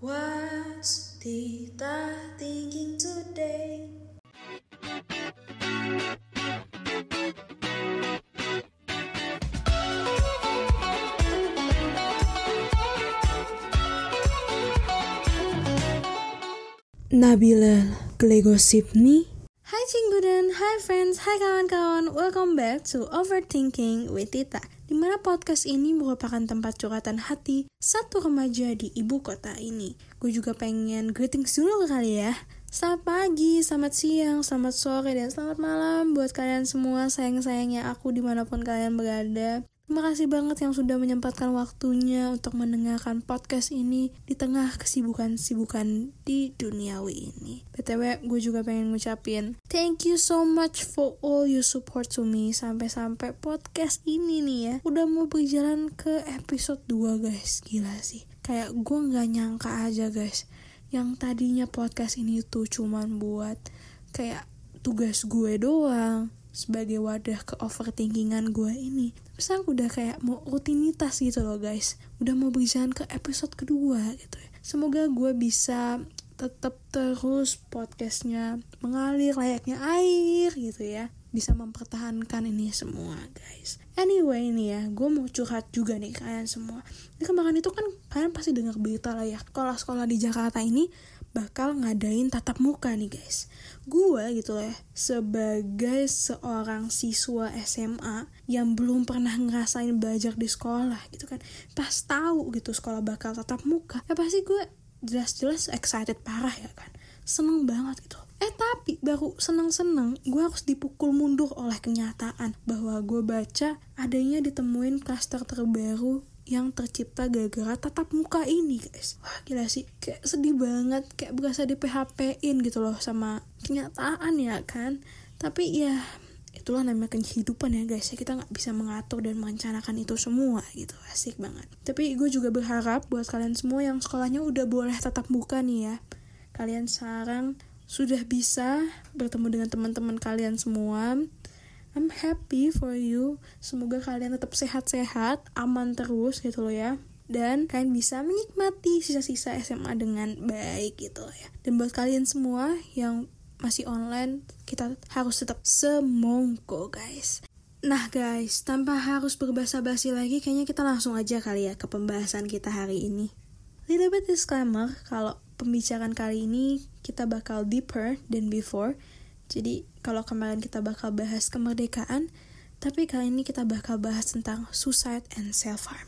What's Tita thinking today? Nabila Glegosip nih Hai Cinggudan, friends, hai kawan-kawan Welcome back to Overthinking with Tita Di mana podcast ini merupakan tempat curhatan hati Satu remaja di ibu kota ini. Gue juga pengen greetings dulu kali ya. Selamat pagi, selamat siang, selamat sore, dan selamat malam Buat kalian semua sayang-sayangnya aku di mana pun kalian berada Terima kasih banget yang sudah menyempatkan waktunya untuk mendengarkan podcast ini di tengah kesibukan-sibukan di duniawi ini. BTW, gue juga pengen ngucapin thank you so much for all your support to me sampai-sampai podcast ini nih ya udah mau berjalan ke episode 2 guys. Gila sih. Kayak gue nggak nyangka aja guys. Yang tadinya podcast ini tuh cuman buat kayak tugas gue doang sebagai wadah ke overthinkingan gue ini sekarang udah kayak mau rutinitas gitu loh guys. Udah mau berjalan ke episode kedua gitu ya. Semoga gue bisa tetap terus podcastnya mengalir layaknya air gitu ya. Bisa mempertahankan ini semua guys. Anyway ini ya gue mau curhat juga nih kalian semua. Ini kemarin itu kan kalian pasti dengar berita lah ya sekolah-sekolah di Jakarta ini bakal ngadain tatap muka nih guys. Gue gitu ya sebagai seorang siswa SMA yang belum pernah ngerasain belajar di sekolah gitu kan pas tahu gitu sekolah bakal tatap muka ya pasti gue jelas-jelas excited parah ya kan. Seneng banget gitu. Eh tapi baru seneng-seneng gue harus dipukul mundur oleh kenyataan bahwa gue baca adanya ditemuin klaster terbaru yang tercipta gara-gara tatap muka ini guys. Wah gila sih. Kayak sedih banget kayak berasa di PHP-in gitu loh sama kenyataan ya kan? Tapi ya itulah namanya kehidupan ya guys. Ya kita nggak bisa mengatur dan merencanakan itu semua gitu. Asik banget. Tapi gue juga berharap buat kalian semua yang sekolahnya udah boleh tatap muka nih ya. Kalian sekarang sudah bisa bertemu dengan teman-teman kalian semua I'm happy for you. Semoga kalian tetap sehat-sehat, aman terus gitu loh ya. Dan kalian bisa menikmati sisa-sisa SMA dengan baik gitu loh ya. Dan buat kalian semua yang masih online, kita harus tetap semongko guys. Nah guys, tanpa harus berbahasa basi lagi, kayaknya kita langsung aja kali ya ke pembahasan kita hari ini. Little bit disclaimer, kalau pembicaraan kali ini kita bakal deeper than before, jadi kalau kemarin kita bakal bahas kemerdekaan, tapi kali ini kita bakal bahas tentang suicide and self-harm.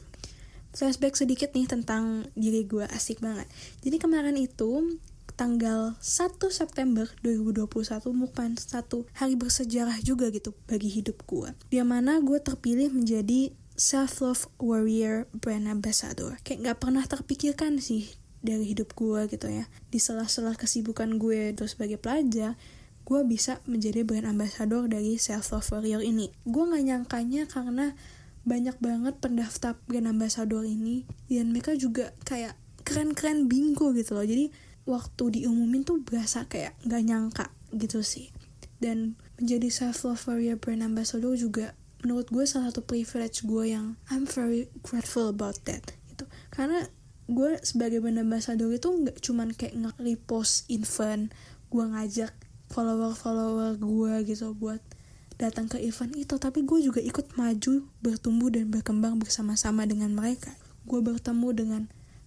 Flashback sedikit nih tentang diri gue, asik banget. Jadi kemarin itu, tanggal 1 September 2021 merupakan satu hari bersejarah juga gitu bagi hidup gue. Di mana gue terpilih menjadi self-love warrior brand ambassador. Kayak gak pernah terpikirkan sih dari hidup gue gitu ya. Di sela-sela kesibukan gue itu sebagai pelajar, gue bisa menjadi brand ambassador dari self love warrior ini. Gue nggak nyangkanya karena banyak banget pendaftar brand ambassador ini dan mereka juga kayak keren-keren bingo gitu loh. Jadi waktu diumumin tuh berasa kayak nggak nyangka gitu sih. Dan menjadi self love warrior brand ambassador juga menurut gue salah satu privilege gue yang I'm very grateful about that gitu. Karena gue sebagai brand ambassador itu nggak cuman kayak nge-repost event gue ngajak follower-follower gue gitu buat datang ke event itu. Tapi gue juga ikut maju bertumbuh dan berkembang bersama-sama dengan mereka. Gue bertemu dengan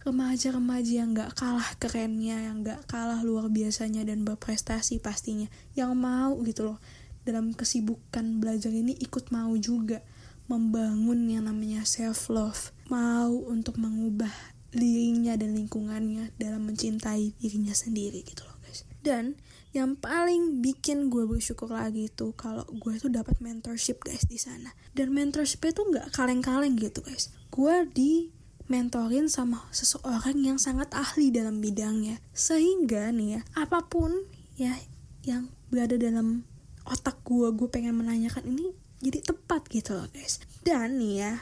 remaja-remaja yang gak kalah kerennya yang gak kalah luar biasanya dan berprestasi pastinya. Yang mau gitu loh dalam kesibukan belajar ini ikut mau juga membangun yang namanya self love mau untuk mengubah dirinya dan lingkungannya dalam mencintai dirinya sendiri gitu loh guys. Dan yang paling bikin gue bersyukur lagi itu kalau gue tuh dapat mentorship guys di sana. Dan mentorship itu nggak kaleng-kaleng gitu guys. Gue di mentorin sama seseorang yang sangat ahli dalam bidangnya. Sehingga nih ya apa pun ya yang berada dalam otak gue gue pengen menanyakan ini jadi tepat gitu loh guys. Dan nih ya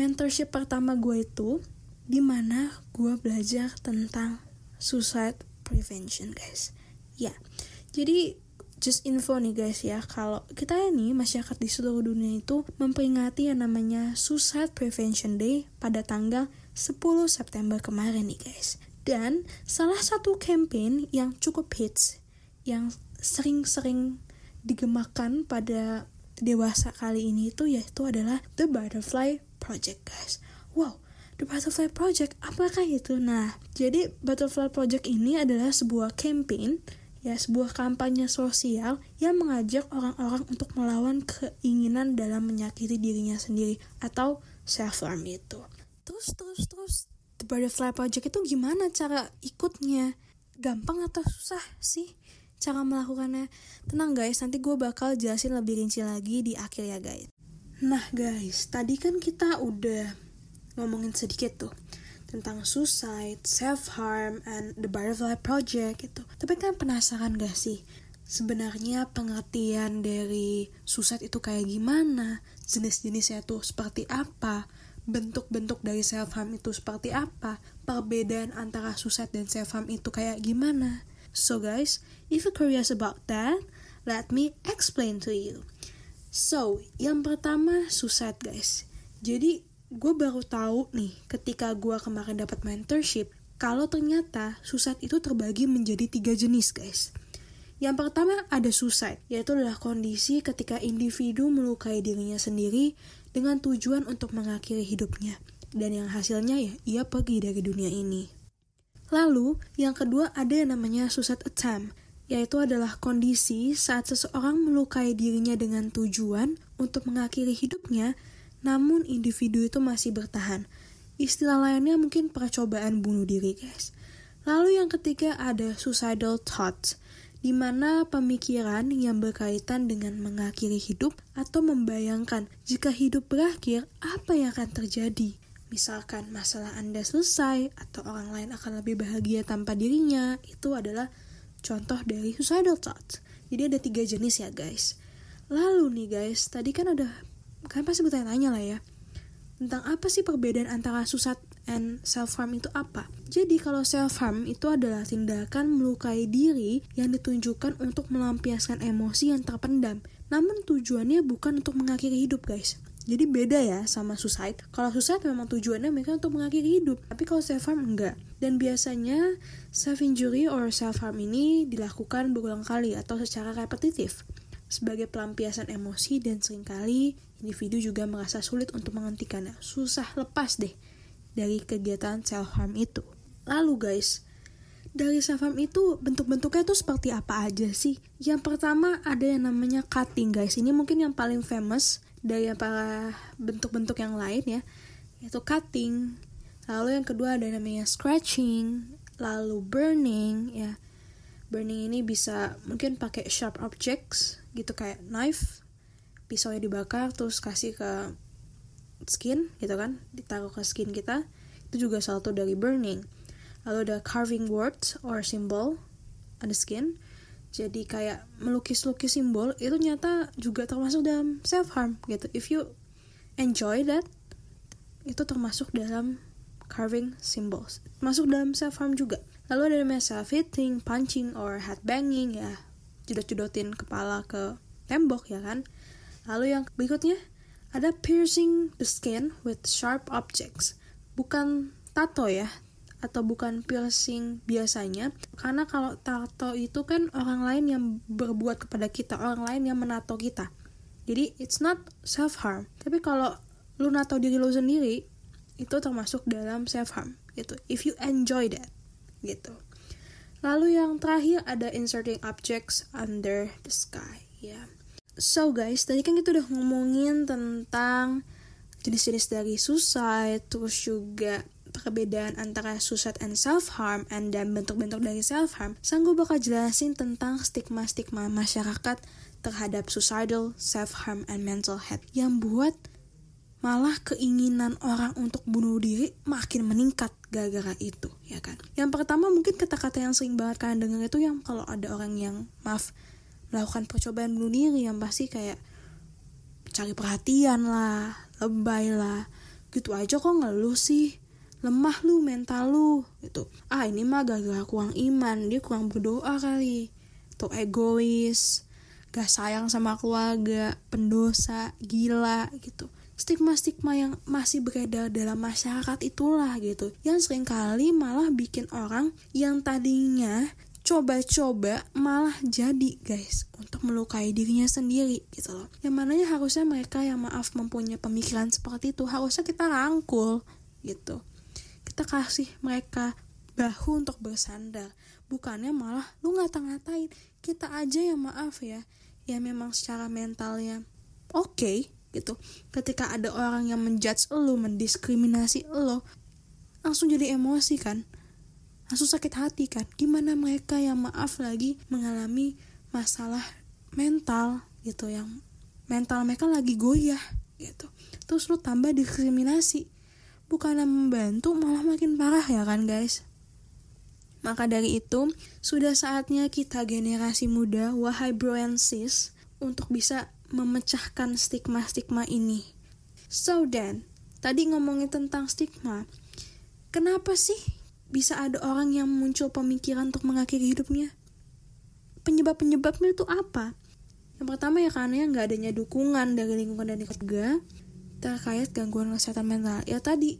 mentorship pertama gue itu di mana gue belajar tentang suicide prevention guys. Ya jadi just info nih guys ya, kalau kita ini masyarakat di seluruh dunia itu memperingati yang namanya Suicide Prevention Day pada tanggal 10 September kemarin nih guys. Dan salah satu campaign yang cukup hits, yang sering-sering digemakan pada dewasa kali ini itu yaitu adalah The Butterfly Project guys. Wow, The Butterfly Project apakah itu? Nah, jadi Butterfly Project ini adalah sebuah campaign ya sebuah kampanye sosial yang mengajak orang-orang untuk melawan keinginan dalam menyakiti dirinya sendiri atau self harm itu. Terus terus terus The Butterfly Project itu gimana cara ikutnya? Gampang atau susah sih cara melakukannya? Tenang guys, nanti gue bakal jelasin lebih rinci lagi di akhir ya guys. Nah guys, tadi kan kita udah ngomongin sedikit tuh tentang suicide, self-harm, and the butterfly project gitu. Tapi kan penasaran gak sih? Sebenarnya pengertian dari suicide itu kayak gimana? Jenis-jenisnya tuh seperti apa? bentuk-bentuk dari self harm itu seperti apa, perbedaan antara susah dan self harm itu kayak gimana. So guys, if you're curious about that, let me explain to you. So, yang pertama suicide guys. Jadi gue baru tahu nih ketika gue kemarin dapat mentorship kalau ternyata suicide itu terbagi menjadi tiga jenis guys. Yang pertama ada suicide, yaitu adalah kondisi ketika individu melukai dirinya sendiri dengan tujuan untuk mengakhiri hidupnya, dan yang hasilnya ya ia pergi dari dunia ini. Lalu, yang kedua ada yang namanya suicide attempt, yaitu adalah kondisi saat seseorang melukai dirinya dengan tujuan untuk mengakhiri hidupnya, namun individu itu masih bertahan. Istilah lainnya mungkin percobaan bunuh diri, guys. Lalu yang ketiga ada suicidal thoughts, di mana pemikiran yang berkaitan dengan mengakhiri hidup atau membayangkan jika hidup berakhir, apa yang akan terjadi. Misalkan masalah Anda selesai atau orang lain akan lebih bahagia tanpa dirinya, itu adalah contoh dari suicidal thoughts. Jadi ada tiga jenis ya guys. Lalu nih guys, tadi kan ada, kalian pasti bertanya-tanya lah ya, tentang apa sih perbedaan antara susat and self harm itu apa? Jadi kalau self harm itu adalah tindakan melukai diri yang ditunjukkan untuk melampiaskan emosi yang terpendam. Namun tujuannya bukan untuk mengakhiri hidup, guys. Jadi beda ya sama suicide. Kalau suicide memang tujuannya mereka untuk mengakhiri hidup, tapi kalau self harm enggak. Dan biasanya self injury or self harm ini dilakukan berulang kali atau secara repetitif sebagai pelampiasan emosi dan sering kali individu juga merasa sulit untuk menghentikannya. Susah lepas deh dari kegiatan self harm itu. Lalu guys, dari self harm itu bentuk-bentuknya tuh seperti apa aja sih? Yang pertama ada yang namanya cutting guys. Ini mungkin yang paling famous dari para bentuk-bentuk yang lain ya. Yaitu cutting. Lalu yang kedua ada yang namanya scratching, lalu burning ya. Burning ini bisa mungkin pakai sharp objects gitu kayak knife pisau yang dibakar terus kasih ke skin gitu kan ditaruh ke skin kita itu juga salah satu dari burning. Lalu ada carving words or symbol on the skin. Jadi kayak melukis-lukis simbol itu nyata juga termasuk dalam self harm gitu. If you enjoy that itu termasuk dalam carving symbols. Masuk dalam self harm juga lalu ada namanya self hitting punching or head banging ya. Jedot-jedotin kepala ke tembok ya kan? Lalu yang berikutnya ada piercing the skin with sharp objects. Bukan tato ya atau bukan piercing biasanya. Karena kalau tato itu kan orang lain yang berbuat kepada kita orang lain yang menato kita. Jadi it's not self harm tapi kalau lu nato diri lu sendiri itu termasuk dalam self harm gitu. If you enjoy that gitu Lalu yang terakhir ada inserting objects under the sky. Ya. Yeah. So guys, tadi kan kita udah ngomongin tentang jenis-jenis dari suicide, terus juga perbedaan antara suicide and self-harm, and dan bentuk-bentuk dari self-harm. Sang gue bakal jelasin tentang stigma-stigma masyarakat terhadap suicidal, self-harm, and mental health yang buat malah keinginan orang untuk bunuh diri makin meningkat gara-gara itu ya kan? Yang pertama mungkin kata-kata yang sering banget kalian dengar itu yang kalau ada orang yang maaf melakukan percobaan bunuh diri yang pasti kayak cari perhatian lah lebay lah. Gitu aja kok ngeluh sih. Lemah lu mental lu gitu. Ah ini mah gara-gara kurang iman dia kurang berdoa kali. Tuh egois gak sayang sama keluarga pendosa gila gitu stigma-stigma yang masih beredar dalam masyarakat itulah gitu. Yang sering kali malah bikin orang yang tadinya coba-coba malah jadi guys untuk melukai dirinya sendiri gitu loh. Yang mananya harusnya mereka yang maaf mempunyai pemikiran seperti itu harusnya kita rangkul gitu. Kita kasih mereka bahu untuk bersandar. Bukannya malah lu ngata-ngatain kita aja yang maaf ya. Ya memang secara mentalnya oke okay, gitu. Ketika ada orang yang menjudge lo mendiskriminasi lo langsung jadi emosi kan? Langsung sakit hati kan? Gimana mereka yang maaf lagi mengalami masalah mental gitu yang mental mereka lagi goyah gitu. Terus lu tambah diskriminasi. Bukannya membantu malah makin parah ya kan guys? Maka dari itu sudah saatnya kita generasi muda wahai bro and sis untuk bisa memecahkan stigma-stigma ini so then tadi ngomongin tentang stigma kenapa sih bisa ada orang yang muncul pemikiran untuk mengakhiri hidupnya? Penyebab-penyebabnya itu apa? Yang pertama ya karena nggak adanya dukungan dari lingkungan dan keluarga terkait gangguan kesehatan mental. Ya tadi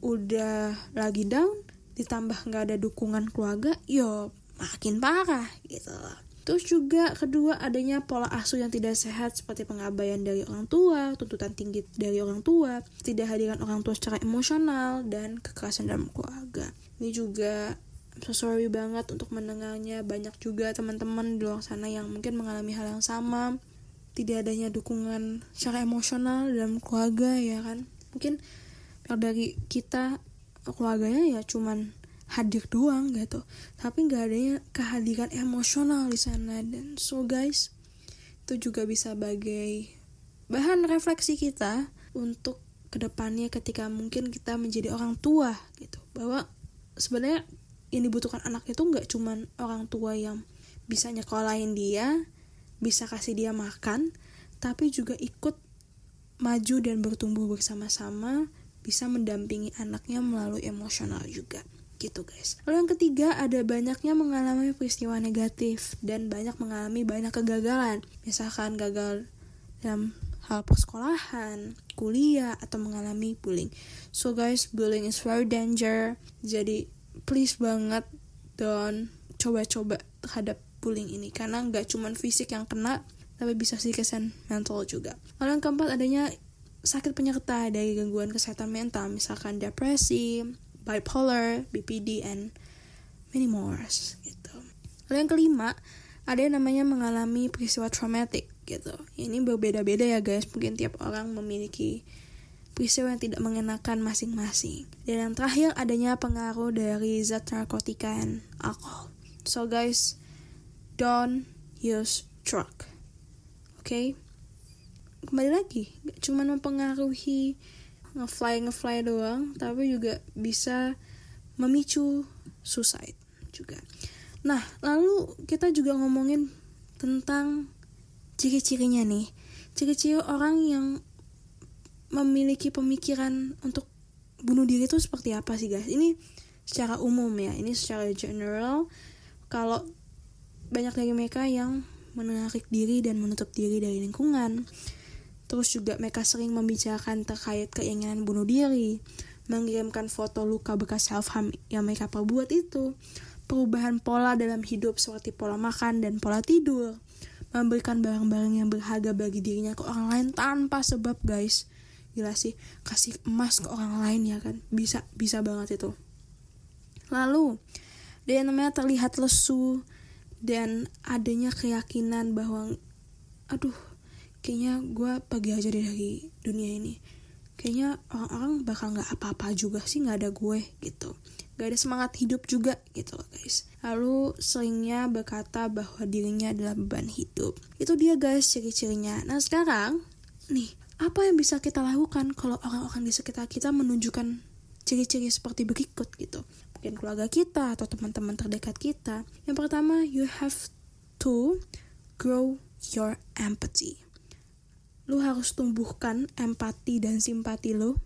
udah lagi down, ditambah nggak ada dukungan keluarga, yo makin parah gitu loh. Terus juga kedua adanya pola asuh yang tidak sehat seperti pengabaian dari orang tua, tuntutan tinggi dari orang tua, tidak hadiran orang tua secara emosional, dan kekerasan dalam keluarga. Ini juga so sorry banget untuk mendengarnya. Banyak juga teman-teman di luar sana yang mungkin mengalami hal yang sama. Tidak adanya dukungan secara emosional dalam keluarga ya kan? Mungkin dari kita keluarganya ya cuman hadir doang gitu. Tapi nggak adanya kehadiran emosional di sana. Dan so guys itu juga bisa sebagai bahan refleksi kita untuk ke depannya ketika mungkin kita menjadi orang tua gitu. Bahwa sebenarnya yang dibutuhkan anak itu nggak cuman orang tua yang bisa nyekolahin dia bisa kasih dia makan tapi juga ikut maju dan bertumbuh bersama-sama bisa mendampingi anaknya melalui emosional juga gitu guys. Lalu yang ketiga ada banyaknya mengalami peristiwa negatif dan banyak mengalami banyak kegagalan. Misalkan gagal dalam hal persekolahan, kuliah atau mengalami bullying. So guys, bullying is very danger. Jadi please banget don't coba-coba terhadap bullying ini karena nggak cuma fisik yang kena tapi bisa sih kesan mental juga. Lalu yang keempat adanya sakit penyerta dari gangguan kesehatan mental misalkan depresi, bipolar, BPD, and many more gitu. Lalu yang kelima, ada yang namanya mengalami peristiwa traumatik gitu. Ini berbeda-beda ya guys, mungkin tiap orang memiliki peristiwa yang tidak mengenakan masing-masing. Dan yang terakhir adanya pengaruh dari zat narkotika dan alkohol. So guys, don't use drug. Oke? Okay? Kembali lagi, gak cuma mempengaruhi ngefly ngefly doang tapi juga bisa memicu suicide juga. Nah lalu kita juga ngomongin tentang ciri-cirinya nih. Ciri-ciri orang yang memiliki pemikiran untuk bunuh diri itu seperti apa sih guys? Ini secara umum ya ini secara general. Kalau banyak dari mereka yang menarik diri dan menutup diri dari lingkungan Terus juga mereka sering membicarakan terkait keinginan bunuh diri, mengirimkan foto luka bekas self-harm yang mereka perbuat itu, perubahan pola dalam hidup seperti pola makan dan pola tidur, memberikan barang-barang yang berharga bagi dirinya ke orang lain tanpa sebab guys. Gila sih, kasih emas ke orang lain ya kan. Bisa, bisa banget itu. Lalu, dia namanya terlihat lesu dan adanya keyakinan bahwa aduh kayaknya gue pergi aja dari dunia ini. Kayaknya orang-orang bakal nggak apa-apa juga sih nggak ada gue gitu. Gak ada semangat hidup juga gitu loh guys. Lalu seringnya berkata bahwa dirinya adalah beban hidup. Itu dia guys ciri-cirinya. Nah sekarang nih apa yang bisa kita lakukan kalau orang-orang di sekitar kita menunjukkan ciri-ciri seperti berikut gitu? Mungkin keluarga kita atau teman-teman terdekat kita. Yang pertama you have to grow your empathy lu harus tumbuhkan empati dan simpati lu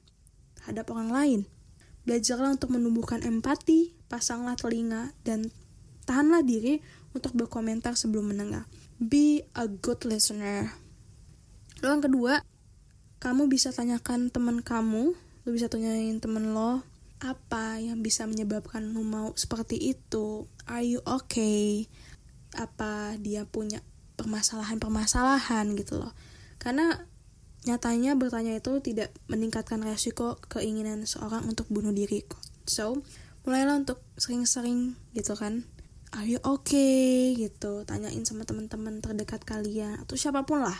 terhadap orang lain. Belajarlah untuk menumbuhkan empati, pasanglah telinga, dan tahanlah diri untuk berkomentar sebelum mendengar. Be a good listener. Lalu yang kedua, kamu bisa tanyakan teman kamu lu bisa tanyain temen lo apa yang bisa menyebabkan lu mau seperti itu are you okay apa dia punya permasalahan-permasalahan gitu loh karena nyatanya bertanya itu tidak meningkatkan resiko keinginan seorang untuk bunuh diri so mulailah untuk sering-sering gitu kan are you okay gitu tanyain sama teman-teman terdekat kalian atau siapa pun lah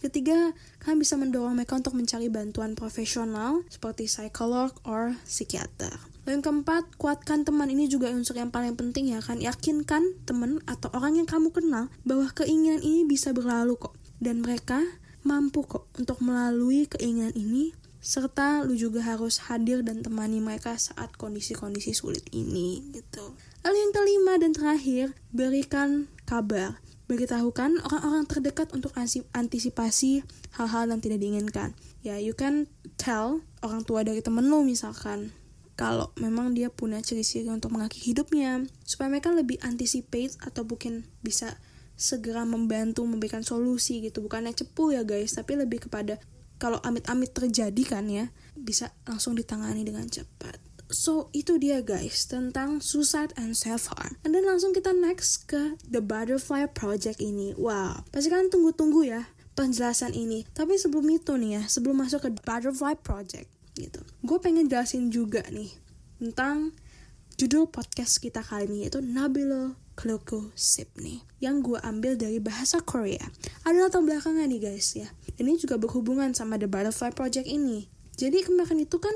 Ketiga, kalian bisa mendorong mereka untuk mencari bantuan profesional seperti psikolog or psikiater. Lalu yang keempat, kuatkan teman ini juga unsur yang paling penting ya kan. Yakinkan teman atau orang yang kamu kenal bahwa keinginan ini bisa berlalu kok. Dan mereka mampu kok untuk melalui keinginan ini serta lu juga harus hadir dan temani mereka saat kondisi-kondisi sulit ini gitu. Lalu yang kelima dan terakhir, berikan kabar beritahukan orang-orang terdekat untuk antisipasi hal-hal yang tidak diinginkan. Ya, you can tell orang tua dari temen lo misalkan kalau memang dia punya ciri-ciri untuk mengakhiri hidupnya supaya mereka lebih anticipate atau mungkin bisa segera membantu memberikan solusi gitu bukannya cepu ya guys tapi lebih kepada kalau amit-amit terjadi kan ya bisa langsung ditangani dengan cepat So, itu dia guys tentang suicide and self-harm. Dan langsung kita next ke The Butterfly Project ini. Wow, pasti kalian tunggu-tunggu ya penjelasan ini. Tapi sebelum itu nih ya, sebelum masuk ke Butterfly Project gitu. Gue pengen jelasin juga nih tentang judul podcast kita kali ini yaitu Nabilo Kloko Sipni yang gue ambil dari bahasa Korea. Ada latar belakangnya nih guys ya. Ini juga berhubungan sama The Butterfly Project ini. Jadi kemarin itu kan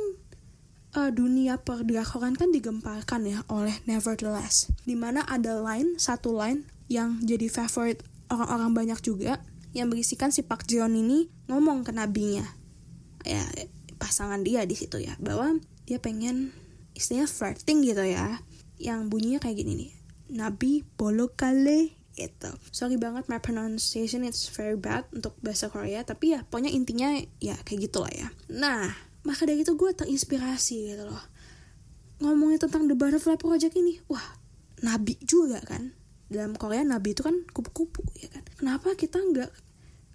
uh, dunia perdrakoran kan digemparkan ya oleh Nevertheless. Di mana ada line, satu line yang jadi favorit orang-orang banyak juga yang berisikan si Park Jeon ini ngomong ke nabinya ya pasangan dia di situ ya bahwa dia pengen istilahnya flirting gitu ya yang bunyinya kayak gini nih nabi bolo kale itu sorry banget my pronunciation it's very bad untuk bahasa Korea tapi ya pokoknya intinya ya kayak gitulah ya. Nah maka dari itu gue terinspirasi gitu loh. Ngomongin tentang The Butterfly Project ini wah nabi juga kan. Dalam Korea nabi itu kan kupu-kupu ya kan? Kenapa kita nggak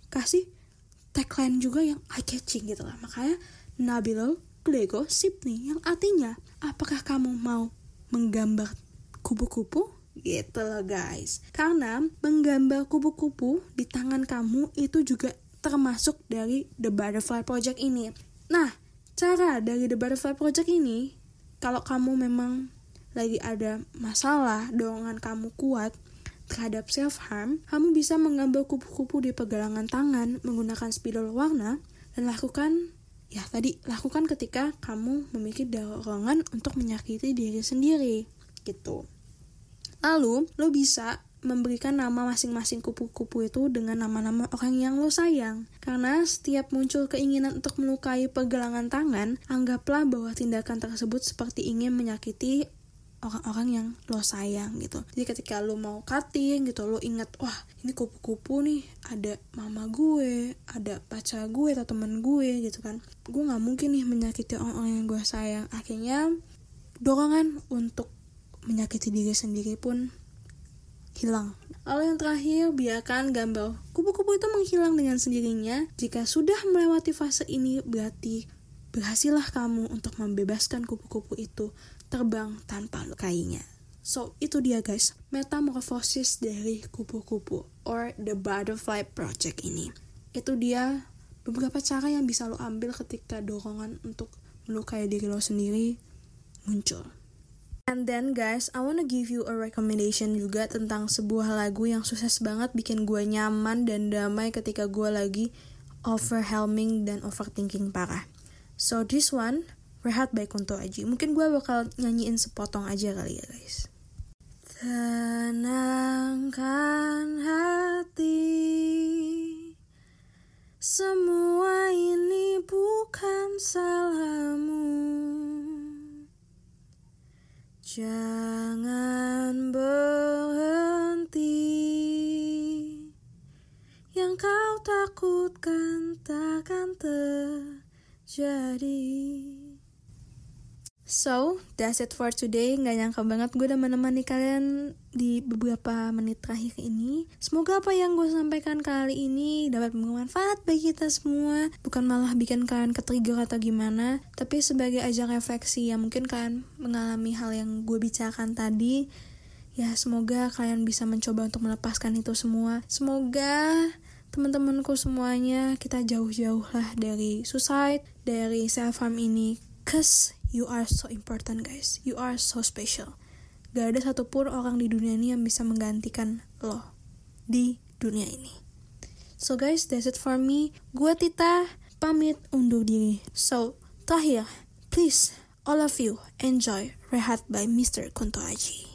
kasih tagline juga yang eye catching gitu lah? Makanya Nabilo Lego Sipni yang artinya apakah kamu mau menggambar kupu-kupu gitu loh guys. Karena menggambar kupu-kupu di tangan kamu itu juga termasuk dari The Butterfly Project ini. Nah cara dari The Butterfly Project ini, kalau kamu memang lagi ada masalah, dorongan kamu kuat terhadap self-harm, kamu bisa menggambar kupu-kupu di pergelangan tangan menggunakan spidol warna dan lakukan ya tadi lakukan ketika kamu memiliki dorongan untuk menyakiti diri sendiri. Gitu. Lalu lo bisa memberikan nama masing-masing kupu-kupu itu dengan nama-nama orang yang lo sayang. Karena setiap muncul keinginan untuk melukai pergelangan tangan, anggaplah bahwa tindakan tersebut seperti ingin menyakiti orang-orang yang lo sayang gitu. Jadi ketika lo mau cutting gitu, lo ingat, wah ini kupu-kupu nih, ada mama gue, ada pacar gue atau temen gue gitu kan. Gue nggak mungkin nih menyakiti orang-orang yang gue sayang. Akhirnya dorongan untuk menyakiti diri sendiri pun hilang. Lalu yang terakhir, biarkan gambar kupu-kupu itu menghilang dengan sendirinya. Jika sudah melewati fase ini, berarti berhasillah kamu untuk membebaskan kupu-kupu itu terbang tanpa lukainya. So, itu dia guys, metamorfosis dari kupu-kupu or the butterfly project ini. Itu dia beberapa cara yang bisa lo ambil ketika dorongan untuk melukai diri lo sendiri muncul. And then guys, I wanna give you a recommendation juga tentang sebuah lagu yang sukses banget bikin gue nyaman dan damai ketika gue lagi overwhelming dan overthinking parah. So this one, Rehat by Kunto Aji. Mungkin gue bakal nyanyiin sepotong aja kali ya guys. Tenangkan hati Semua ini bukan salahmu Jangan berhenti. Yang kau takutkan takkan terjadi So, that's it for today. Nggak nyangka banget gue udah menemani kalian di beberapa menit terakhir ini. Semoga apa yang gue sampaikan kali ini dapat bermanfaat bagi kita semua. Bukan malah bikin kalian ketrigger atau gimana, tapi sebagai ajang refleksi yang mungkin kalian mengalami hal yang gue bicarakan tadi. Ya, semoga kalian bisa mencoba untuk melepaskan itu semua. Semoga teman-temanku semuanya kita jauh-jauh lah dari suicide, dari self harm ini. Cause You are so important guys. You are so special. Gak ada satupun orang di dunia ini yang bisa menggantikan lo di dunia ini. So guys, that's it for me. Gua Tita, pamit undur diri. So, terakhir, please, all of you, enjoy Rehat by Mr. Kunto Aji.